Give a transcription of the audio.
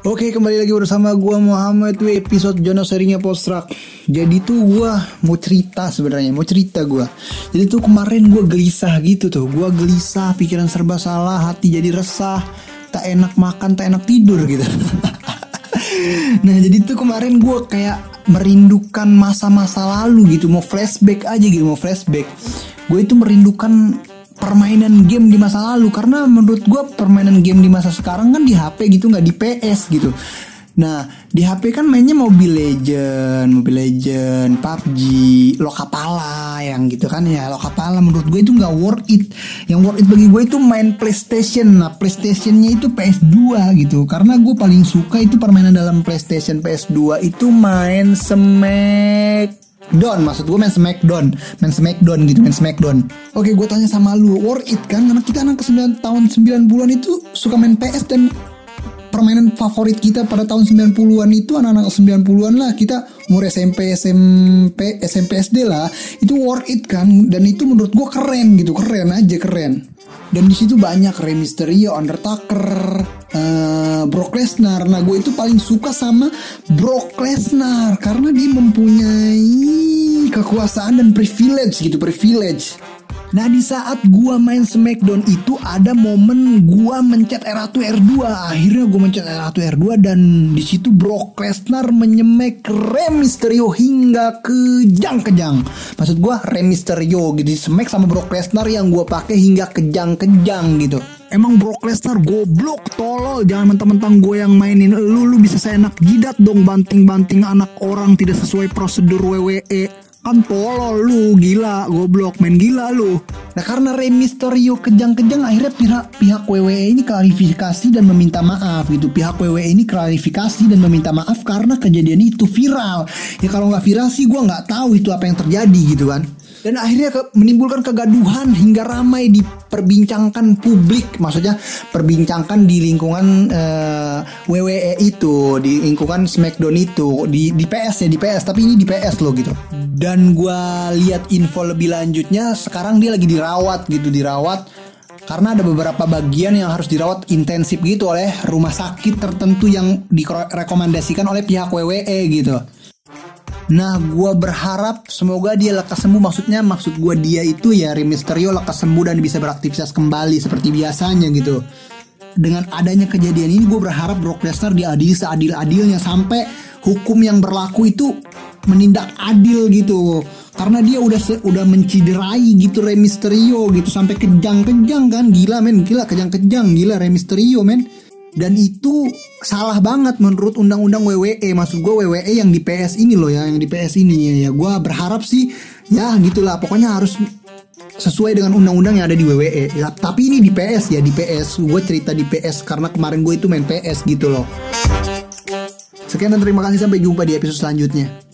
Oke kembali lagi bersama gua Muhammad W episode Jono serinya postrak. Jadi tuh gua mau cerita sebenarnya, mau cerita gua. Jadi tuh kemarin gua gelisah gitu tuh, gua gelisah, pikiran serba salah, hati jadi resah, tak enak makan, tak enak tidur gitu. nah jadi tuh kemarin gua kayak merindukan masa-masa lalu gitu, mau flashback aja gitu, mau flashback. Gue itu merindukan permainan game di masa lalu karena menurut gue permainan game di masa sekarang kan di HP gitu nggak di PS gitu Nah di HP kan mainnya Mobile Legend, Mobile Legend, PUBG, Lokapala yang gitu kan ya Lokapala menurut gue itu nggak worth it. Yang worth it bagi gue itu main PlayStation. Nah PlayStationnya itu PS2 gitu. Karena gue paling suka itu permainan dalam PlayStation PS2 itu main Smack Don maksud gue main Smackdown main Smackdown gitu main Smackdown. Oke gue tanya sama lu worth it kan? Karena kita anak ke 9 tahun 90-an itu suka main PS dan permainan favorit kita pada tahun 90-an itu anak-anak 90-an lah. Kita umur SMP SMP SMP SD lah. Itu worth it kan? Dan itu menurut gue keren gitu keren aja keren. Dan di situ banyak Rey Mysterio, Undertaker, uh, Brock Lesnar. Nah, gue itu paling suka sama Brock Lesnar karena dia mempunyai kekuasaan dan privilege gitu, privilege. Nah di saat gua main Smackdown itu ada momen gua mencet R1 R2 Akhirnya gua mencet R1 R2 dan di situ Brock Lesnar menyemek Rey Mysterio hingga kejang-kejang Maksud gua Rey Mysterio gitu Semek sama Brock Lesnar yang gua pakai hingga kejang-kejang gitu Emang Brock Lesnar goblok tolol. Jangan mentang-mentang gue yang mainin. Lu lu bisa seenak jidat dong Banting-banting anak orang Tidak sesuai prosedur WWE kan tolol lu gila goblok main gila lu. Nah karena Rey Mysterio kejang-kejang akhirnya pihak pihak WWE ini klarifikasi dan meminta maaf gitu. Pihak WWE ini klarifikasi dan meminta maaf karena kejadian itu viral. Ya kalau nggak viral sih gue nggak tahu itu apa yang terjadi gitu kan dan akhirnya ke, menimbulkan kegaduhan hingga ramai diperbincangkan publik. Maksudnya perbincangkan di lingkungan uh, eh, WWE itu di lingkungan Smackdown itu di di PS ya di PS tapi ini di PS loh gitu. Dan gue lihat info lebih lanjutnya sekarang dia lagi dirawat gitu dirawat. Karena ada beberapa bagian yang harus dirawat intensif gitu oleh rumah sakit tertentu yang direkomendasikan oleh pihak WWE gitu. Nah, gue berharap semoga dia lekas sembuh. Maksudnya, maksud gue dia itu ya Rey Mysterio lekas sembuh dan bisa beraktivitas kembali seperti biasanya gitu. Dengan adanya kejadian ini, gue berharap Brock Lesnar diadili seadil-adilnya sampai hukum yang berlaku itu menindak adil gitu. Karena dia udah udah menciderai gitu Rey Mysterio gitu sampai kejang-kejang kan, gila men, gila kejang-kejang, gila Rey Mysterio men dan itu salah banget menurut undang-undang WWE maksud gue WWE yang di PS ini loh ya yang di PS ini ya, ya. Gue berharap sih ya gitulah. Pokoknya harus sesuai dengan undang-undang yang ada di WWE ya tapi ini di PS ya di PS gue cerita di PS karena kemarin gue itu main PS gitu loh. Sekian dan terima kasih sampai jumpa di episode selanjutnya